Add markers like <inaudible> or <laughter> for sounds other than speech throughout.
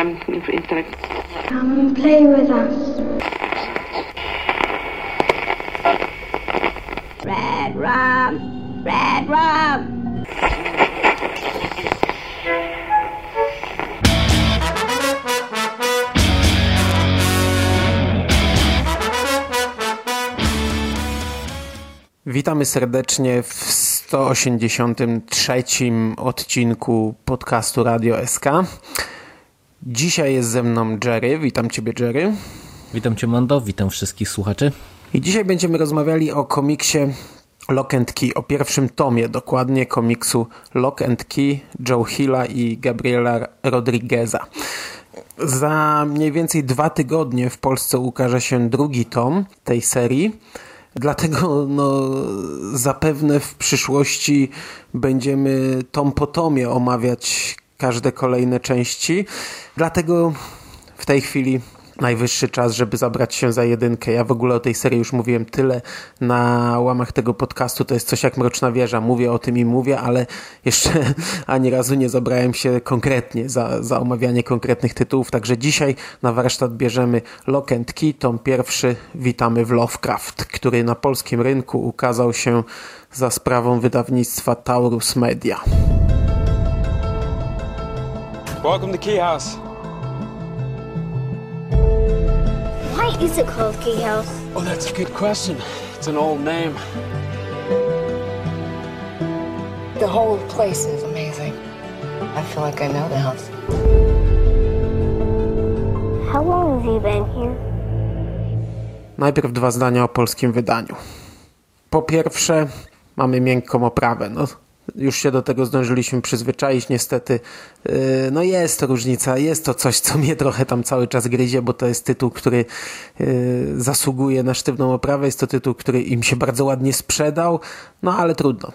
um, of... Come and play with us. Red rum! Red rum! Witamy serdecznie w 183 odcinku podcastu Radio SK. Dzisiaj jest ze mną Jerry. Witam Ciebie, Jerry. Witam Cię, Mando. Witam wszystkich słuchaczy. I dzisiaj będziemy rozmawiali o komiksie Lock and Key, o pierwszym tomie dokładnie komiksu Lock and Key Joe Hilla i Gabriela Rodrigueza. Za mniej więcej dwa tygodnie w Polsce ukaże się drugi tom tej serii. Dlatego no, zapewne w przyszłości będziemy tom po tomie omawiać każde kolejne części. Dlatego w tej chwili najwyższy czas, żeby zabrać się za jedynkę. Ja w ogóle o tej serii już mówiłem tyle na łamach tego podcastu. To jest coś jak Mroczna Wieża. Mówię o tym i mówię, ale jeszcze <laughs> ani razu nie zabrałem się konkretnie za, za omawianie konkretnych tytułów. Także dzisiaj na warsztat bierzemy Lock and Key, tom pierwszy. Witamy w Lovecraft, który na polskim rynku ukazał się za sprawą wydawnictwa Taurus Media. Welcome to Key House. Why is it called Key House? Oh, that's a good question. It's an old name. The whole place is amazing. I feel like I know the house. How long have you been here? Najpierw dwa zdania o polskim wydaniu. Po pierwsze, mamy miękką oprawę. No, już się do tego zdążyliśmy przyzwyczaić. Niestety, yy, no jest różnica, jest to coś, co mnie trochę tam cały czas gryzie, bo to jest tytuł, który yy, zasługuje na sztywną oprawę. Jest to tytuł, który im się bardzo ładnie sprzedał, no ale trudno.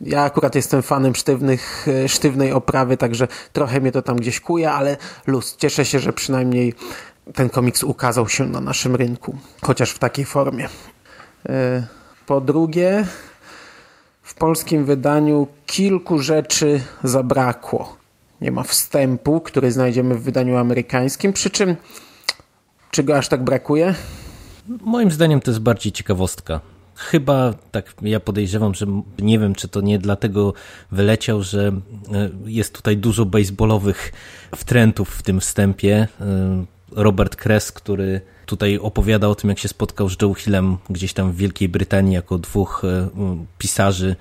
Ja akurat jestem fanem sztywnych, yy, sztywnej oprawy, także trochę mnie to tam gdzieś kuje, ale luz. Cieszę się, że przynajmniej ten komiks ukazał się na naszym rynku, chociaż w takiej formie. Po drugie, w polskim wydaniu kilku rzeczy zabrakło. Nie ma wstępu, który znajdziemy w wydaniu amerykańskim, przy czym czy go aż tak brakuje? Moim zdaniem to jest bardziej ciekawostka. Chyba tak ja podejrzewam, że nie wiem, czy to nie dlatego wyleciał, że e, jest tutaj dużo baseballowych wtrętów w tym wstępie. E, Robert Kress, który tutaj opowiada o tym, jak się spotkał z Joe Hillem gdzieś tam w Wielkiej Brytanii jako dwóch pisarzy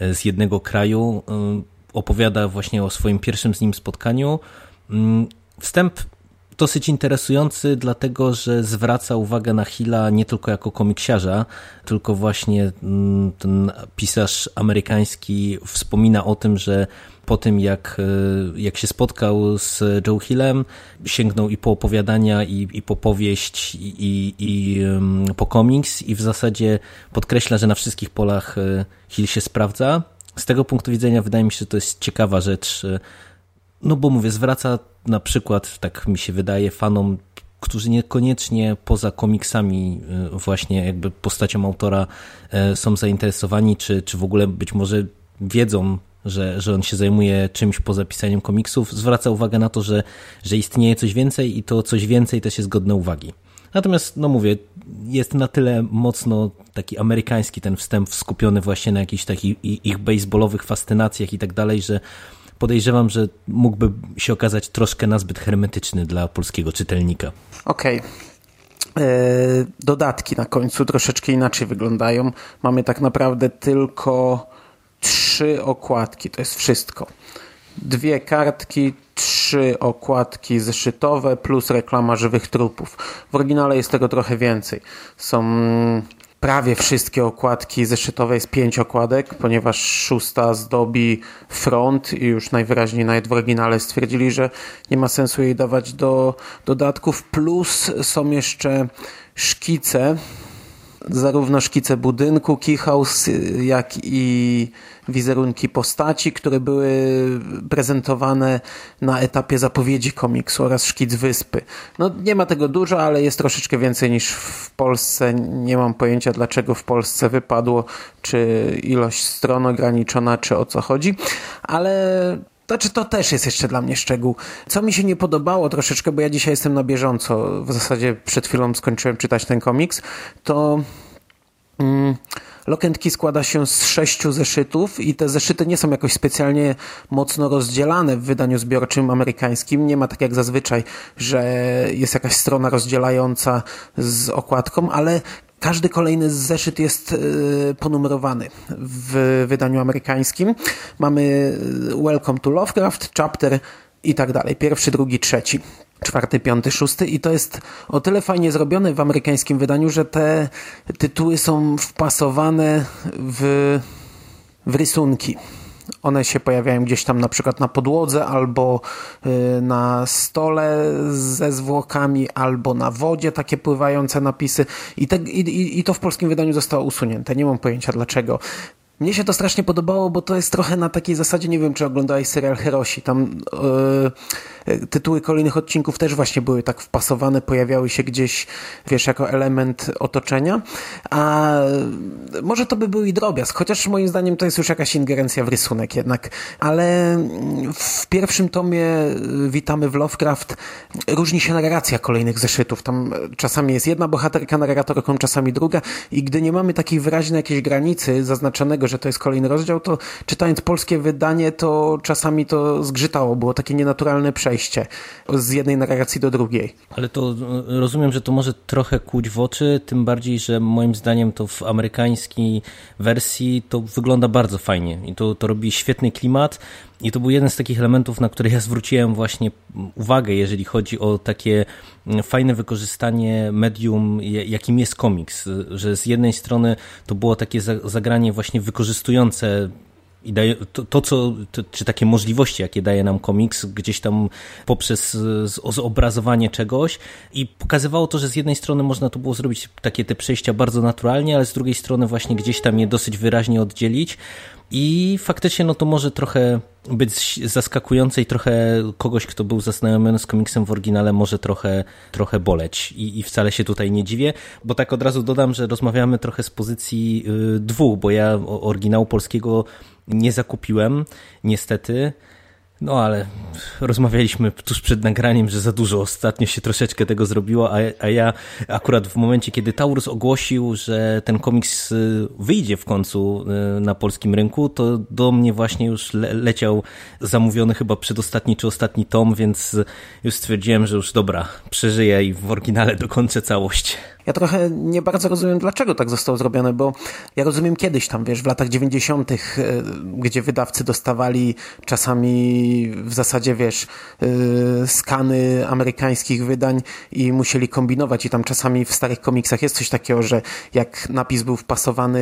z jednego kraju. Opowiada właśnie o swoim pierwszym z nim spotkaniu. Wstęp dosyć interesujący, dlatego że zwraca uwagę na Hilla nie tylko jako komiksiarza, tylko właśnie ten pisarz amerykański wspomina o tym, że po tym, jak, jak się spotkał z Joe Hillem, sięgnął i po opowiadania, i, i po powieść, i, i, i po komiks, i w zasadzie podkreśla, że na wszystkich polach Hill się sprawdza. Z tego punktu widzenia wydaje mi się, że to jest ciekawa rzecz, no bo mówię, zwraca na przykład, tak mi się wydaje, fanom którzy niekoniecznie poza komiksami właśnie jakby postacią autora są zainteresowani, czy, czy w ogóle być może wiedzą że, że on się zajmuje czymś poza pisaniem komiksów, zwraca uwagę na to, że, że istnieje coś więcej i to coś więcej też jest godne uwagi. Natomiast, no mówię, jest na tyle mocno taki amerykański ten wstęp skupiony właśnie na jakichś takich ich baseballowych fascynacjach i tak dalej, że podejrzewam, że mógłby się okazać troszkę nazbyt hermetyczny dla polskiego czytelnika. Okej. Okay. Dodatki na końcu troszeczkę inaczej wyglądają. Mamy tak naprawdę tylko trzy okładki, to jest wszystko. Dwie kartki, trzy okładki zeszytowe plus reklama żywych trupów. W oryginale jest tego trochę więcej. Są prawie wszystkie okładki zeszytowe, jest pięć okładek, ponieważ szósta zdobi front i już najwyraźniej nawet w oryginale stwierdzili, że nie ma sensu jej dawać do dodatków. Plus są jeszcze szkice, zarówno szkice budynku Keyhouse, jak i wizerunki postaci, które były prezentowane na etapie zapowiedzi komiksu oraz szkic wyspy. No nie ma tego dużo, ale jest troszeczkę więcej niż w Polsce. Nie mam pojęcia dlaczego w Polsce wypadło, czy ilość stron ograniczona, czy o co chodzi, ale Znaczy to też jest jeszcze dla mnie szczegół. Co mi się nie podobało troszeczkę, bo ja dzisiaj jestem na bieżąco, w zasadzie przed chwilą skończyłem czytać ten komiks, to... Mm, Key składa się z sześciu zeszytów i te zeszyty nie są jakoś specjalnie mocno rozdzielane w wydaniu zbiorczym amerykańskim. Nie ma tak jak zazwyczaj, że jest jakaś strona rozdzielająca z okładką, ale każdy kolejny zeszyt jest e, ponumerowany w wydaniu amerykańskim. Mamy e, Welcome to Lovecraft, chapter i tak dalej. Pierwszy, drugi, trzeci czwarty, piąty, szósty i to jest o tyle fajnie zrobione w amerykańskim wydaniu, że te tytuły są wpasowane w, w rysunki. One się pojawiają gdzieś tam na przykład na podłodze albo y, na stole ze zwłokami, albo na wodzie takie pływające napisy I, te, i, i to w polskim wydaniu zostało usunięte. Nie mam pojęcia dlaczego. Mnie się to strasznie podobało, bo to jest trochę na takiej zasadzie, nie wiem czy oglądałeś serial Herosi, tam yy, tytuły kolejnych odcinków też właśnie były tak wpasowane, pojawiały się gdzieś, wiesz, jako element otoczenia, a może to by był i drobiazg, chociaż moim zdaniem to jest już jakaś ingerencja w rysunek jednak, ale w pierwszym tomie Witamy w Lovecraft różni się narracja kolejnych zeszytów, tam czasami jest jedna bohaterka narratorką, czasami druga. I gdy nie mamy takiej wyraźnej jakiejś granicy zaznaczonego, że to jest kolejny rozdział, to czytając polskie wydanie, to czasami to zgrzytało, było takie nienaturalne przejście z jednej narracji do drugiej. Ale to e, rozumiem, że to może trochę kłuć w oczy, tym bardziej, że moim zdaniem to w amerykańskiej wersji to wygląda bardzo fajnie i to, to robi świetny klimat. I to był jeden z takich elementów, na które ja zwróciłem właśnie uwagę, jeżeli chodzi o takie fajne wykorzystanie medium, jakim jest komiks. Że z jednej strony to było takie zagranie właśnie wykorzystujące i daje, to, to co, to, czy takie możliwości, jakie daje nam komiks, gdzieś tam poprzez zobrazowanie czegoś i pokazywało to, że z jednej strony można to było zrobić takie te przejścia bardzo naturalnie, ale z drugiej strony właśnie gdzieś tam je dosyć wyraźnie oddzielić i faktycznie no to może trochę być zaskakujące i trochę kogoś, kto był zaznajomiony z komiksem w oryginale, może trochę, trochę boleć. I, I wcale się tutaj nie dziwię, bo tak od razu dodam, że rozmawiamy trochę z pozycji y, dwóch, bo ja oryginału polskiego nie zakupiłem, niestety. No ale rozmawialiśmy tuż przed nagraniem, że za dużo ostatnio się troszeczkę tego zrobiło, a, a ja akurat w momencie, kiedy Taurus ogłosił, że ten komiks y, wyjdzie w końcu y, na polskim rynku, to do mnie właśnie już le leciał zamówiony chyba przedostatni czy ostatni tom, więc już stwierdziłem, że już dobra, przeżyję i w oryginale dokończę całość. Ja trochę nie bardzo rozumiem, dlaczego tak zostało zrobione, bo ja rozumiem kiedyś tam, wiesz, w latach 90., e, gdzie wydawcy dostawali czasami w zasadzie, wiesz, e, skany amerykańskich wydań i musieli kombinować i tam czasami w starych komiksach jest coś takiego, że jak napis był wpasowany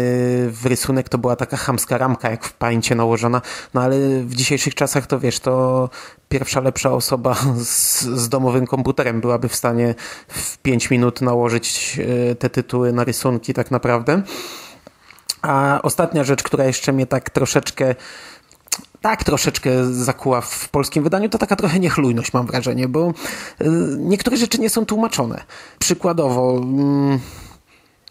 w rysunek, to była taka chamska ramka, jak w pańcie nałożona, no ale w dzisiejszych czasach to, wiesz, to pierwsza lepsza osoba z, z domowym komputerem byłaby w stanie w 5 minut nałożyć e, te tytuły na rysunki tak naprawdę. A ostatnia rzecz, która jeszcze mnie tak troszeczkę tak troszeczkę zakuła w polskim wydaniu, to taka trochę niechlujność mam wrażenie, bo e, niektóre rzeczy nie są tłumaczone. Przykładowo... Mm,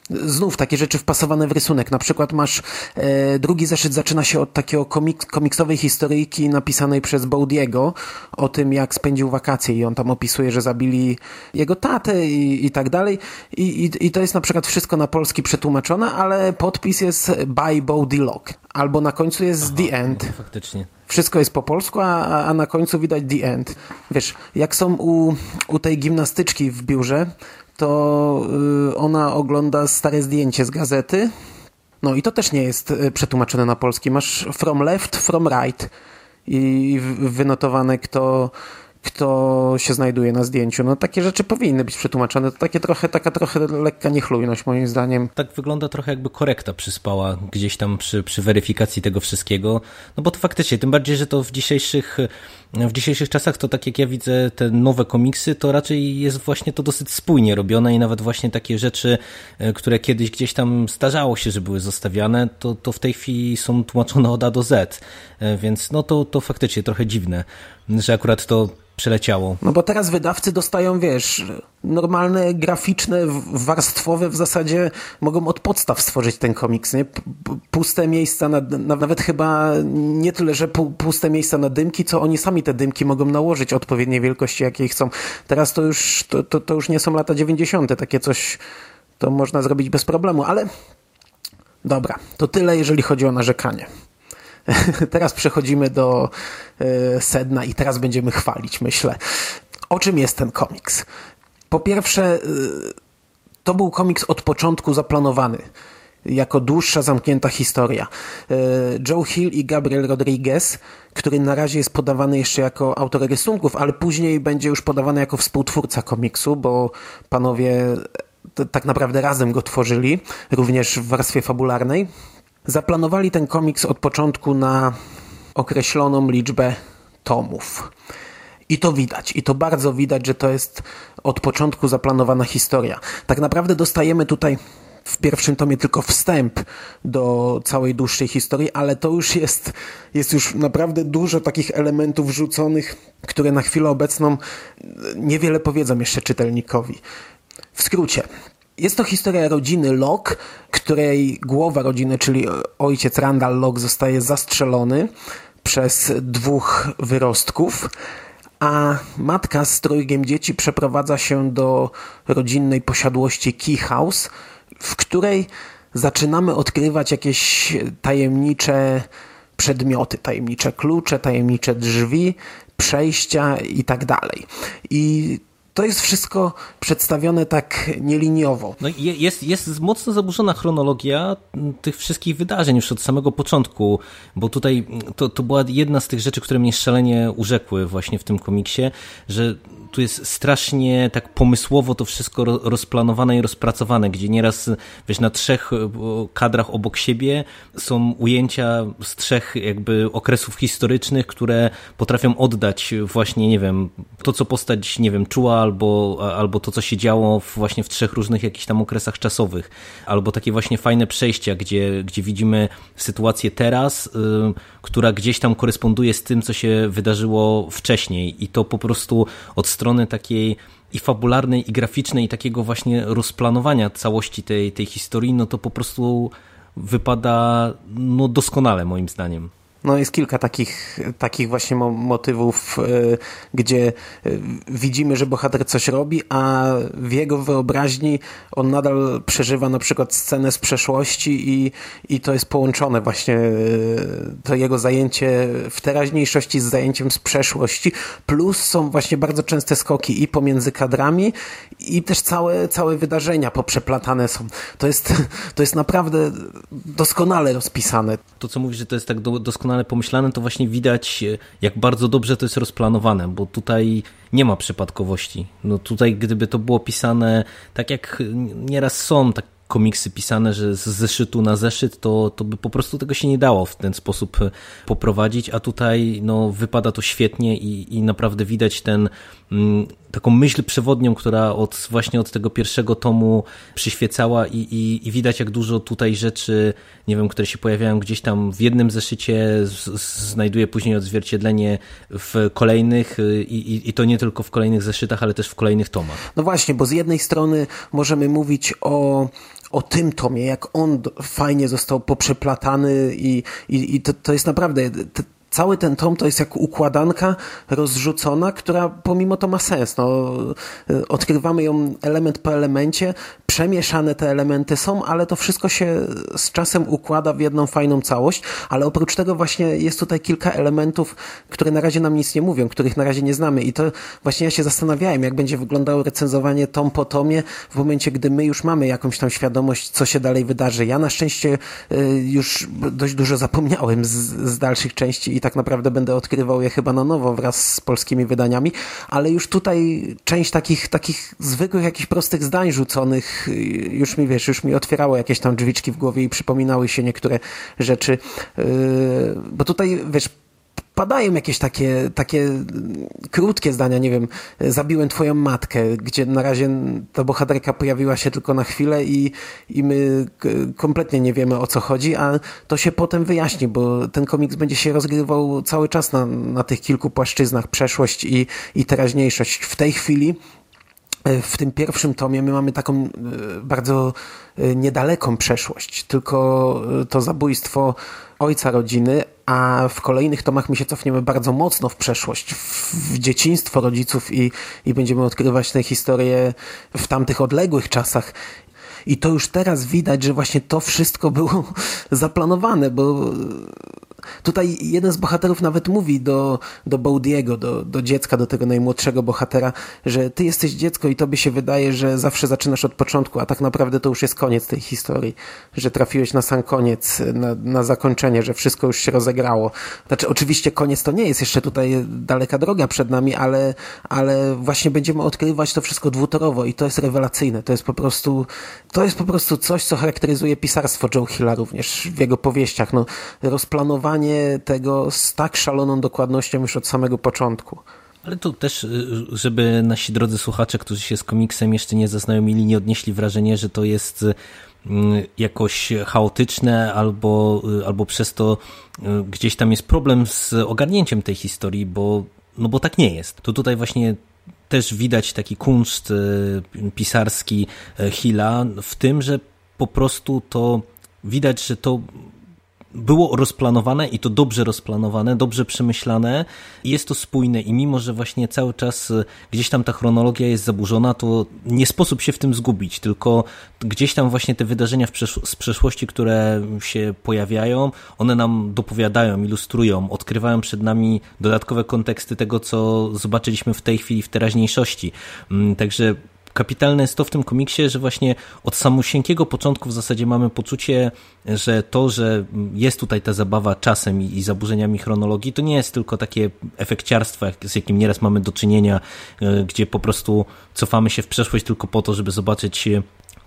znów takie rzeczy wpasowane w rysunek. Na przykład masz e, drugi zeszyt zaczyna się od takiego komik komiksowej historyjki napisanej przez Baudiego o tym, jak spędził wakacje i on tam opisuje, że zabili jego tatę i, i tak dalej. I, i, I to jest na przykład wszystko na polski przetłumaczone, ale podpis jest by Baudy Lock. Albo na końcu jest Aha, The End. No, faktycznie. Wszystko jest po polsku, a, a na końcu widać The End. Wiesz, jak są u, u tej gimnastyczki w biurze, to y, ona ogląda stare zdjęcie z gazety. No i to też nie jest y, przetłumaczone na polski. Masz from left, from right i wynotowane kto kto się znajduje na zdjęciu. No takie rzeczy powinny być przetłumaczone. To takie trochę, taka trochę lekka niechlujność moim zdaniem. Tak wygląda trochę jakby korekta przyspała gdzieś tam przy, przy weryfikacji tego wszystkiego. No bo to faktycznie, tym bardziej, że to w dzisiejszych w dzisiejszych czasach to tak jak ja widzę te nowe komiksy, to raczej jest właśnie to dosyć spójnie robione i nawet właśnie takie rzeczy, e, które kiedyś gdzieś tam zdarzało się, że były zostawiane, to, to w tej chwili są tłumaczone od A do Z, więc no to, to faktycznie trochę dziwne. że akurat to przeleciało. No bo teraz wydawcy dostają, wiesz, normalne, graficzne, warstwowe w zasadzie mogą od podstaw stworzyć ten komiks, nie? Puste miejsca, na, nawet chyba nie tyle, że puste miejsca na dymki, co oni sami te dymki mogą nałożyć odpowiedniej wielkości, jakiej chcą. Teraz to już, to, to, to już nie są lata 90. Takie coś to można zrobić bez problemu, ale dobra, to tyle, jeżeli chodzi o narzekanie. <laughs> teraz przechodzimy do e, sedna i teraz będziemy chwalić, myślę. O czym jest ten komiks? Po pierwsze, e, to był komiks od początku zaplanowany jako dłuższa, zamknięta historia. E, Joe Hill i Gabriel Rodriguez, który na razie jest podawany jeszcze jako autor rysunków, ale później będzie już podawany jako współtwórca komiksu, bo panowie tak naprawdę razem go tworzyli, również w warstwie fabularnej. Zaplanowali ten komiks od początku na określoną liczbę tomów. I to widać, i to bardzo widać, że to jest od początku zaplanowana historia. Tak naprawdę dostajemy tutaj w pierwszym tomie tylko wstęp do całej dłuższej historii, ale to już jest, jest już naprawdę dużo takich elementów wrzuconych, które na chwilę obecną niewiele powiedzą jeszcze czytelnikowi. W skrócie, jest to historia rodziny Locke, której głowa rodziny, czyli ojciec Randall Locke zostaje zastrzelony przez dwóch wyrostków, a matka z trójgiem dzieci przeprowadza się do rodzinnej posiadłości Key House, w której zaczynamy odkrywać jakieś tajemnicze przedmioty, tajemnicze klucze, tajemnicze drzwi, przejścia i tak dalej. I to jest wszystko przedstawione tak nieliniowo. No jest, jest mocno zaburzona chronologia tych wszystkich wydarzeń już od samego początku, bo tutaj to, to była jedna z tych rzeczy, które mnie szalenie urzekły właśnie w tym komiksie, że tu jest strasznie tak pomysłowo to wszystko rozplanowane i rozpracowane, gdzie nieraz wiesz, na trzech e, kadrach obok siebie są ujęcia z trzech jakby okresów historycznych, które potrafią oddać właśnie, nie wiem, to co postać, nie wiem, czuła albo, albo to co się działo właśnie w trzech różnych jakichś tam okresach czasowych, albo takie właśnie fajne przejścia, gdzie, gdzie widzimy sytuację teraz, yy, która gdzieś tam koresponduje z tym, co się wydarzyło wcześniej i to po prostu od strony takiej i fabularnej, i graficznej, i takiego właśnie rozplanowania całości tej, tej historii, no to po prostu wypada no doskonale moim zdaniem. No jest kilka takich, takich właśnie motywów, e, gdzie e, widzimy, że bohater coś robi, a w jego wyobraźni on nadal przeżywa na przykład scenę z przeszłości i, i to jest połączone właśnie e, to jego zajęcie w teraźniejszości z zajęciem z przeszłości, plus są właśnie bardzo częste skoki i pomiędzy kadrami i też całe, całe wydarzenia poprzeplatane są. To jest, to jest naprawdę doskonale rozpisane. To co mówisz, że to jest tak doskonale doskonale pomyślane, to właśnie widać, e, jak bardzo dobrze to jest rozplanowane, bo tutaj nie ma przypadkowości. No tutaj, gdyby to było pisane tak jak nieraz są, tak komiksy pisane, że z zeszytu na zeszyt, to, to by po prostu tego się nie dało w ten sposób e, poprowadzić, a tutaj no, wypada to świetnie i, i naprawdę widać ten taką myśl przewodnią, która od, właśnie od tego pierwszego tomu przyświecała i, i, i, widać jak dużo tutaj rzeczy, nie wiem, które się pojawiają gdzieś tam w jednym zeszycie, z, znajduje później odzwierciedlenie w kolejnych y, i, i to nie tylko w kolejnych zeszytach, ale też w kolejnych tomach. No właśnie, bo z jednej strony możemy mówić o o tym tomie, jak on fajnie został poprzeplatany i, i, i to, to jest naprawdę cały ten tom to jest jak układanka rozrzucona, która pomimo to ma sens. No, odkrywamy ją element po elemencie, przemieszane te elementy są, ale to wszystko się z czasem układa w jedną fajną całość, ale oprócz tego właśnie jest tutaj kilka elementów, które na razie nam nic nie mówią, których na razie nie znamy i to właśnie ja się zastanawiałem, jak będzie wyglądało recenzowanie tom po tomie w momencie, gdy my już mamy jakąś tam świadomość, co się dalej wydarzy. Ja na szczęście y, już dość dużo zapomniałem z, z dalszych części i tak naprawdę będę odkrywał je chyba na nowo wraz z polskimi wydaniami, ale już tutaj część takich, takich zwykłych, jakichś prostych zdań rzuconych już mi, wiesz, już mi otwierało jakieś tam drzwiczki w głowie i przypominały się niektóre rzeczy, yy, bo tutaj, wiesz, padają jakieś takie, takie krótkie zdania, nie wiem, zabiłem twoją matkę, gdzie na razie ta bohaterka pojawiła się tylko na chwilę i, i my kompletnie nie wiemy o co chodzi, a to się potem wyjaśni, bo ten komiks będzie się rozgrywał cały czas na, na tych kilku płaszczyznach, przeszłość i, i teraźniejszość. W tej chwili w tym pierwszym tomie my mamy taką e, bardzo e, niedaleką przeszłość, tylko e, to zabójstwo ojca rodziny, a w kolejnych tomach my się cofniemy bardzo mocno w przeszłość, w, dzieciństwo rodziców i, i będziemy odkrywać tę historię w tamtych odległych czasach. I to już teraz widać, że właśnie to wszystko było <laughs> zaplanowane, bo Tutaj jeden z bohaterów nawet mówi do, do Boudiego, do, do dziecka, do tego najmłodszego bohatera, że ty jesteś dziecko i tobie się wydaje, że zawsze zaczynasz od początku, a tak naprawdę to już jest koniec tej historii, że trafiłeś na sam koniec, na, na zakończenie, że wszystko już się rozegrało. Znaczy, oczywiście koniec to nie jest, jeszcze tutaj daleka droga przed nami, ale, ale właśnie będziemy odkrywać to wszystko dwutorowo i to jest rewelacyjne. To jest po prostu, to jest po prostu coś, co charakteryzuje pisarstwo Joe Hilla również w jego powieściach. No, rozplanowanie tego z tak szaloną dokładnością już od samego początku. Ale tu też, y, żeby nasi drodzy słuchacze, którzy się z komiksem jeszcze nie zaznajomili, nie odnieśli wrażenia, że to jest y, jakoś chaotyczne albo, y, albo przez to gdzieś tam jest problem z ogarnięciem tej historii, bo, no bo tak nie jest. To tutaj właśnie też widać taki kunszt pisarski Hilla w tym, że po prostu to widać, że to było rozplanowane i to dobrze rozplanowane, dobrze przemyślane jest to spójne i mimo, że właśnie cały czas e, gdzieś tam ta chronologia jest zaburzona, to nie sposób się w tym zgubić, tylko gdzieś tam właśnie te wydarzenia przesz z przeszłości, które się pojawiają, one nam dopowiadają, ilustrują, odkrywają przed nami dodatkowe konteksty tego, co zobaczyliśmy w tej chwili w teraźniejszości. Mm, także kapitalne jest to w tym komiksie, że właśnie od samosieńkiego początku w zasadzie mamy poczucie, że to, że jest tutaj ta zabawa czasem i, zaburzeniami chronologii, to nie jest tylko takie efekciarstwo, z jakim nieraz mamy do czynienia, e, gdzie po prostu cofamy się w przeszłość tylko po to, żeby zobaczyć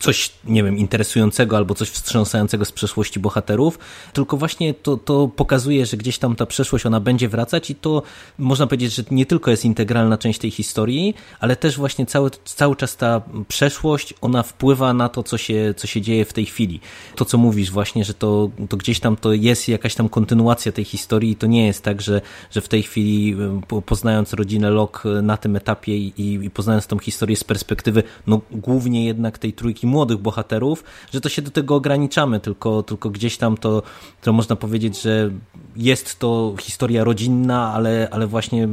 coś, nie wiem, interesującego albo coś wstrząsającego z przeszłości bohaterów, tylko właśnie to, to pokazuje, że gdzieś tam ta przeszłość, ona będzie wracać i to można powiedzieć, że nie tylko jest integralna część tej historii, ale też właśnie cały, cały czas ta przeszłość, ona wpływa na to, co się, co się dzieje w tej chwili. To, co mówisz właśnie, że to, to gdzieś tam to jest jakaś tam kontynuacja tej historii i to nie jest tak, że, że w tej chwili poznając rodzinę Locke na tym etapie i, i poznając tą historię z perspektywy, no głównie jednak tej trójki młodych bohaterów, że to się do tego ograniczamy, tylko, tylko gdzieś tam to, to można powiedzieć, że jest to historia rodzinna, ale, ale właśnie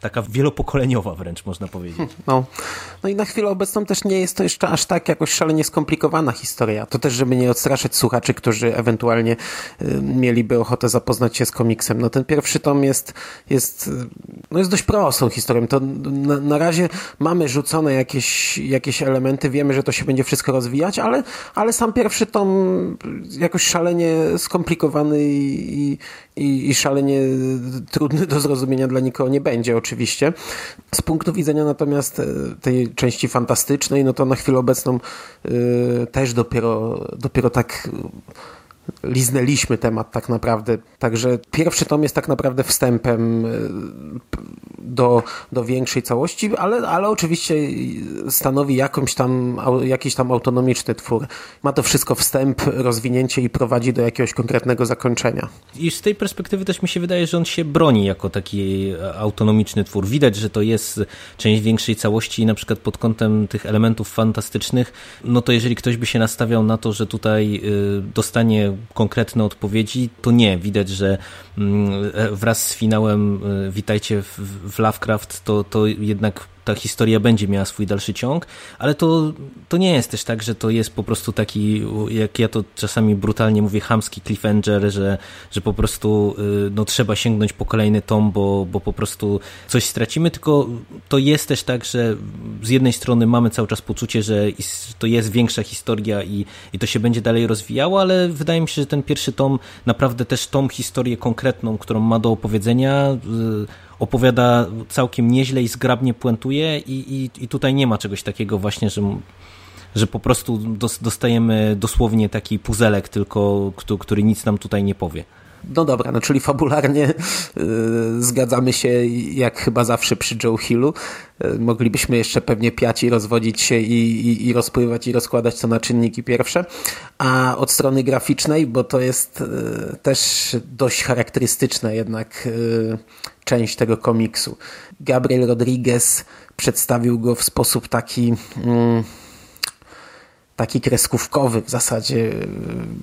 taka wielopokoleniowa wręcz można powiedzieć. No. no i na chwilę obecną też nie jest to jeszcze aż tak jakoś szalenie skomplikowana historia. To też, żeby nie odstraszać słuchaczy, którzy ewentualnie y, mieliby ochotę zapoznać się z komiksem. No ten pierwszy tom jest, jest, y, no jest dość prostą historią. To na, na razie mamy rzucone jakieś, jakieś elementy, wiemy, że to się będzie wszystko rozwijać, ale, ale sam pierwszy tom jakoś szalenie skomplikowany i, i, i szalenie trudny do zrozumienia dla nikogo nie będzie oczywiście. Z punktu widzenia natomiast e, tej części fantastycznej, no to na chwilę obecną y, też dopiero, dopiero tak liznęliśmy temat tak naprawdę. Także pierwszy tom jest tak naprawdę wstępem e, do, do większej całości, ale, ale oczywiście stanowi jakąś tam, jakiś tam autonomiczny twór. Ma to wszystko wstęp, rozwinięcie i prowadzi do jakiegoś konkretnego zakończenia. I z tej perspektywy też mi się wydaje, że on się broni jako taki autonomiczny twór. Widać, że to jest część większej całości i na przykład pod kątem tych elementów fantastycznych, no to jeżeli ktoś by się nastawiał na to, że tutaj y, dostanie konkretne odpowiedzi, to nie. Widać, że mm, wraz z finałem y, Witajcie w Lovecraft, to, to jednak ta historia będzie miała swój dalszy ciąg, ale to, to nie jest też tak, że to jest po prostu taki, jak ja to czasami brutalnie mówię, hamski cliffhanger, że, że po prostu y, no, trzeba sięgnąć po kolejny tom, bo, bo po prostu coś stracimy, tylko to jest też tak, że z jednej strony mamy cały czas poczucie, że to jest większa historia i, i to się będzie dalej rozwijało, ale wydaje mi się, że ten pierwszy tom naprawdę też tą historię konkretną, którą ma do opowiedzenia, y, opowiada całkiem nieźle i zgrabnie puentuje i, i, i tutaj nie ma czegoś takiego właśnie, że że po prostu dostajemy dosłownie taki puzelek tylko, który nic nam tutaj nie powie. No dobra, no czyli fabularnie yy, zgadzamy się jak chyba zawsze przy Joe Hillu. Yy, moglibyśmy jeszcze pewnie piać i rozwodzić się i, i, i rozpływać i rozkładać to na czynniki pierwsze. A od strony graficznej, bo to jest yy, też dość charakterystyczna jednak część tego komiksu. Gabriel Rodriguez przedstawił go w sposób taki mm, taki kreskówkowy, w zasadzie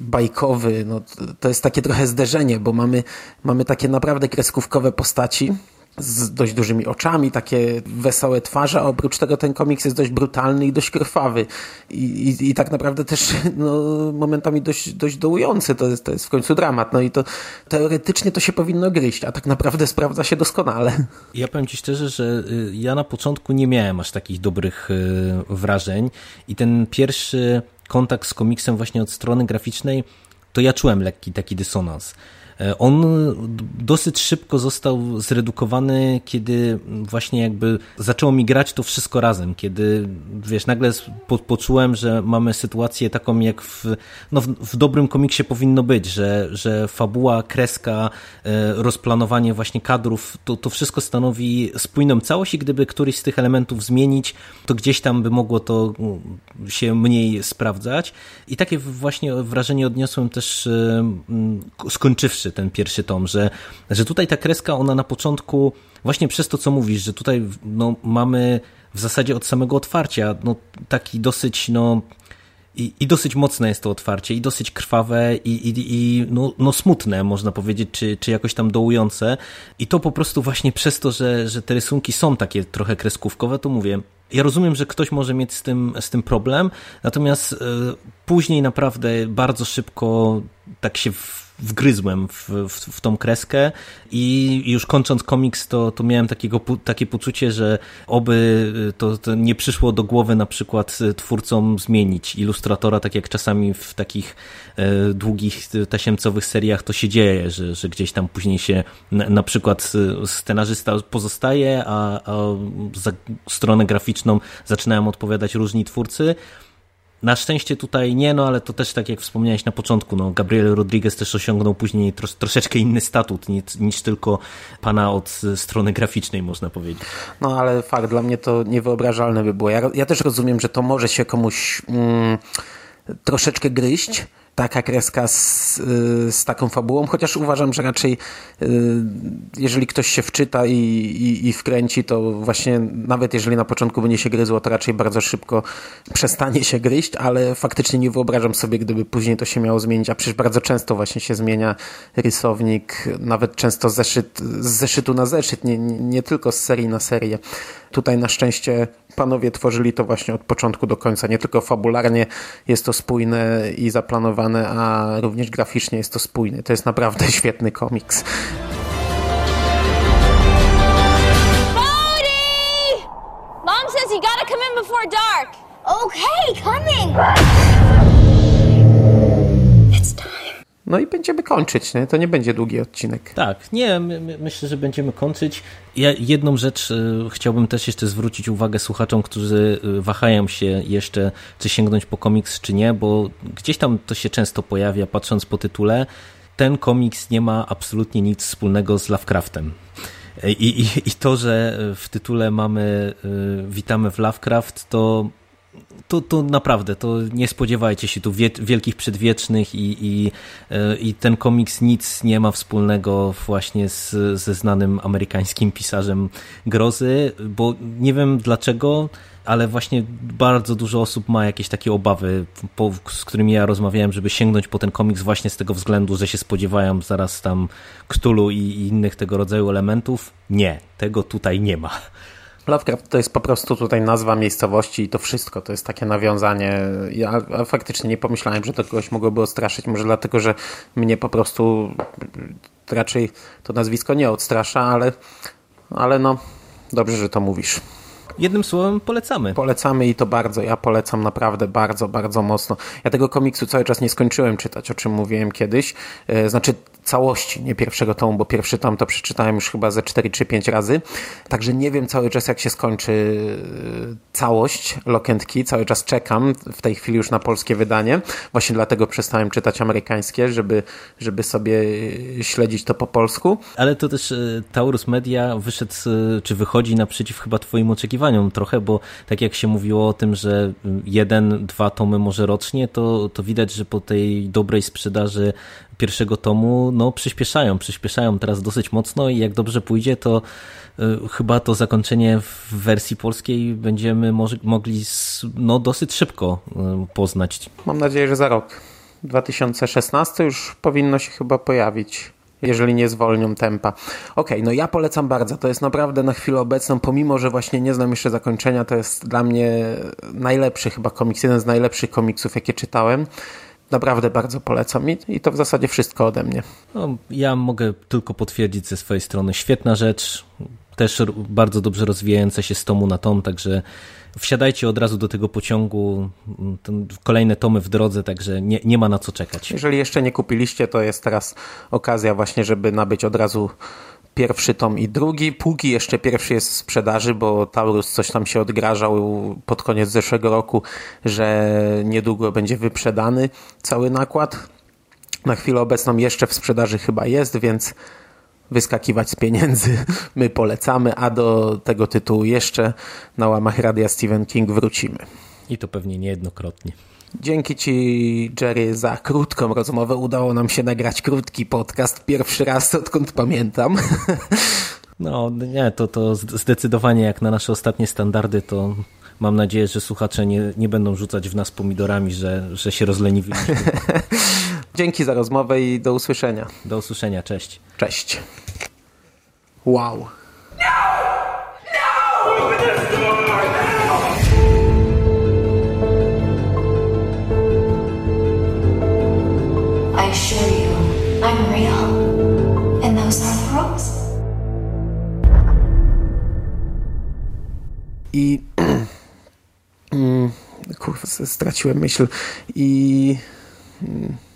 bajkowy. No, to jest takie trochę zderzenie, bo mamy, mamy takie naprawdę kreskówkowe postaci, z dość dużymi oczami, takie wesołe twarze, a oprócz tego ten komiks jest dość brutalny i dość krwawy. I, i, i tak naprawdę też <laughs> no, momentami dość, dość dołujący. To jest, to jest w końcu dramat. No i to teoretycznie to się powinno gryźć, a tak naprawdę sprawdza się doskonale. <laughs> Ja powiem Ci szczerze, że y, ja na początku nie miałem aż takich dobrych y, wrażeń i ten pierwszy kontakt z komiksem właśnie od strony graficznej to ja czułem lekki taki dysonans. E, on dosyć szybko został zredukowany, kiedy właśnie jakby zaczęło mi grać to wszystko razem, kiedy wiesz, nagle po, poczułem, że mamy sytuację taką jak w, no w, w, dobrym komiksie powinno być, że, że fabuła, kreska, e, rozplanowanie właśnie kadrów, to, to wszystko stanowi spójną całość i gdyby któryś z tych elementów zmienić, to gdzieś tam by mogło to mm, się mniej sprawdzać. I takie właśnie wrażenie odniosłem też e, skończywszy pierwszy, ten pierwszy tom, że, że tutaj ta kreska, ona na początku, właśnie przez to, co mówisz, że tutaj no, mamy w zasadzie od samego otwarcia no, taki dosyć, no, i, I dosyć mocne jest to otwarcie, i dosyć krwawe, i, i, i no, no smutne, można powiedzieć, czy, czy jakoś tam dołujące. I to po prostu właśnie przez to, że, że te rysunki są takie trochę kreskówkowe, to mówię. Ja rozumiem, że ktoś może mieć z tym, z tym problem, natomiast y, później naprawdę bardzo szybko tak się wgryzłem w, w, w tą kreskę i już kończąc komiks to, to miałem takiego, takie poczucie, że oby to, to nie przyszło do głowy na przykład twórcom zmienić ilustratora, tak jak czasami w takich e, długich tasiemcowych seriach to się dzieje, że, że gdzieś tam później się na, na przykład scenarzysta pozostaje, a, a za stronę graficzną zaczynają odpowiadać różni twórcy, na szczęście tutaj nie, no ale to też tak jak wspomniałeś na początku, no Gabriel Rodriguez też osiągnął później tros, troszeczkę inny statut niż, niż tylko pana od strony graficznej, można powiedzieć. No ale fakt, dla mnie to niewyobrażalne by było. Ja, ja też rozumiem, że to może się komuś mm, troszeczkę gryźć, taka kreska z, z taką fabułą, chociaż uważam, że raczej y, jeżeli ktoś się wczyta i, i, i wkręci, to właśnie nawet jeżeli na początku będzie się gryzło, to raczej bardzo szybko przestanie się gryźć, ale faktycznie nie wyobrażam sobie, gdyby później to się miało zmienić, a przecież bardzo często właśnie się zmienia rysownik, nawet często zeszyt, z zeszytu na zeszyt, nie, nie tylko z serii na serię. Tutaj na szczęście panowie tworzyli to właśnie od początku do końca. Nie tylko fabularnie jest to spójne i zaplanowane, a również graficznie jest to spójne. To jest naprawdę <laughs> świetny komiks. Mom says you gotta come in before dark. Okay, coming! No i będziemy kończyć, nie? to nie będzie długi odcinek. Tak, nie, my, my, myślę, że będziemy kończyć. Ja jedną rzecz y, chciałbym też jeszcze zwrócić uwagę słuchaczom, którzy y, wahają się jeszcze, czy sięgnąć po komiks, czy nie, bo gdzieś tam to się często pojawia, patrząc po tytule. Ten komiks nie ma absolutnie nic wspólnego z Lovecraftem. I, i, i to, że w tytule mamy y, Witamy w Lovecraft, to to, to naprawdę, to nie spodziewajcie się tu wielkich przedwiecznych i, i, e, i ten komiks nic nie ma wspólnego właśnie z, ze znanym amerykańskim pisarzem grozy, bo nie wiem dlaczego, ale właśnie bardzo dużo osób ma jakieś takie obawy, po, z którymi ja rozmawiałem, żeby sięgnąć po ten komiks właśnie z tego względu, że się spodziewają zaraz tam Ktulu i, i innych tego rodzaju elementów. Nie, tego tutaj nie ma. Lovecraft to jest po prostu tutaj nazwa miejscowości i to wszystko, to jest takie nawiązanie. Ja faktycznie nie pomyślałem, że to kogoś mogłoby odstraszyć, może dlatego, że mnie po prostu raczej to nazwisko nie odstrasza, ale, ale no dobrze, że to mówisz. Jednym słowem polecamy. Polecamy i to bardzo. Ja polecam naprawdę bardzo, bardzo mocno. Ja tego komiksu cały czas nie skończyłem czytać, o czym mówiłem kiedyś. E, znaczy całości, nie pierwszego tomu, bo pierwszy tom to przeczytałem już chyba ze 4 czy 5 razy. Także nie wiem cały czas, jak się skończy e, całość Lock and Key. Cały czas czekam w tej chwili już na polskie wydanie. Właśnie dlatego przestałem czytać amerykańskie, żeby, żeby sobie śledzić to po polsku. Ale to też e, Taurus Media wyszedł, czy wychodzi naprzeciw chyba twoim oczekiwaniom trochę, bo tak jak się mówiło o tym, że jeden, dwa tomy może rocznie, to, to widać, że po tej dobrej sprzedaży pierwszego tomu, no przyspieszają, przyspieszają teraz dosyć mocno i jak dobrze pójdzie, to y, chyba to zakończenie w wersji polskiej będziemy mogli no, dosyć szybko y, poznać. Mam nadzieję, że za rok. 2016 już powinno się chyba pojawić jeżeli nie zwolnią tempa. Ok, no ja polecam bardzo. To jest naprawdę na chwilę obecną, pomimo że właśnie nie znam jeszcze zakończenia, to jest dla mnie najlepszy chyba komiks, jeden z najlepszych komiksów, jakie czytałem. Naprawdę bardzo polecam i, i to w zasadzie wszystko ode mnie. No, ja mogę tylko potwierdzić ze swojej strony. Świetna rzecz, też bardzo dobrze rozwijająca się z tomu na tom, także wsiadajcie od razu do tego pociągu, kolejne tomy w drodze, także nie, nie ma na co czekać. Jeżeli jeszcze nie kupiliście, to jest teraz okazja właśnie, żeby nabyć od razu pierwszy tom i drugi, póki jeszcze pierwszy jest w sprzedaży, bo Taurus coś tam się odgrażał pod koniec zeszłego roku, że niedługo będzie wyprzedany cały nakład. Na chwilę obecną jeszcze w sprzedaży chyba jest, więc wyskakiwać z pieniędzy <laughs> my polecamy, a do tego tytułu jeszcze na łamach Radia Stephen King wrócimy. I to pewnie niejednokrotnie. Dzięki Ci, Jerry, za krótką rozmowę. Udało nam się nagrać krótki podcast. Pierwszy raz, odkąd pamiętam. <laughs> No, nie, to, to zdecydowanie jak na nasze ostatnie standardy, to mam nadzieję, że słuchacze nie, nie będą rzucać w nas pomidorami, że, że się rozleniwiliśmy. <laughs> Dzięki za rozmowę i do usłyszenia. Do usłyszenia, cześć. Cześć. Wow. I... <clears throat> Mm, kurwa, straciłem myśl. I...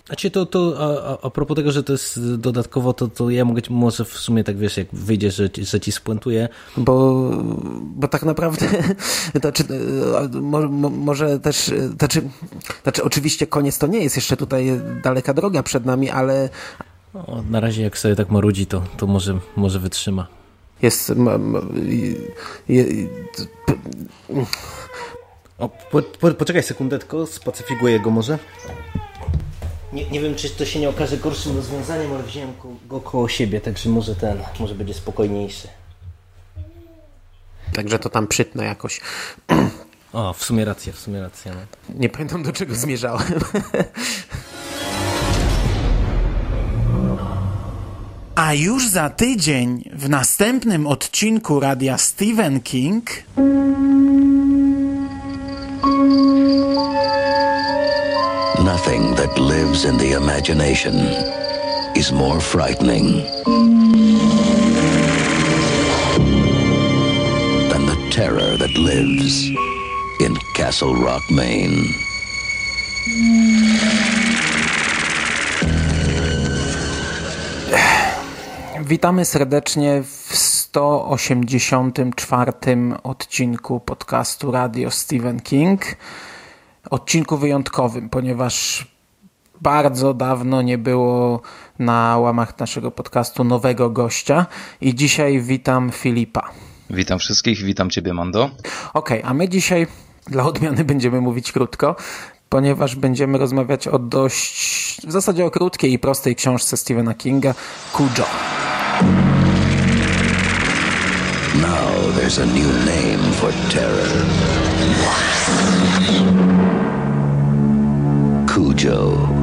Znaczy to, to a, a propos tego, że to jest dodatkowo, to, to ja mogę może w sumie tak wiesz, jak wyjdzie, że, że ci spuentuję. Bo, bo tak naprawdę <laughs> znaczy, może, może też znaczy, znaczy oczywiście koniec to nie jest, jeszcze tutaj daleka droga przed nami, ale o, na razie jak sobie tak marudzi, to, to może, może wytrzyma. Jest je, o, po, po, poczekaj sekundę, tylko spacyfikuję go może. Nie, nie wiem, czy to się nie okaże gorszym rozwiązaniem, ale wziąłem go koło siebie, także może ten, może będzie spokojniejszy. Także to tam przytnę jakoś. O, w sumie racja, w sumie racja. No. Nie pamiętam do czego zmierzałem. <laughs> A już za tydzień w następnym odcinku radia Stephen King. Nothing that lives in the imagination is more frightening than the terror that lives in Castle Rock, Maine. Witamy serdecznie w 184 odcinku podcastu Radio Stephen King odcinku wyjątkowym, ponieważ bardzo dawno nie było na łamach naszego podcastu nowego gościa i dzisiaj witam Filipa. Witam wszystkich, witam Ciebie Mando. Okej, okay, a my dzisiaj dla odmiany będziemy mówić krótko, ponieważ będziemy rozmawiać o dość, w zasadzie o krótkiej i prostej książce Stephena Kinga, Cujo. Now there's a new name for terror. Cujo.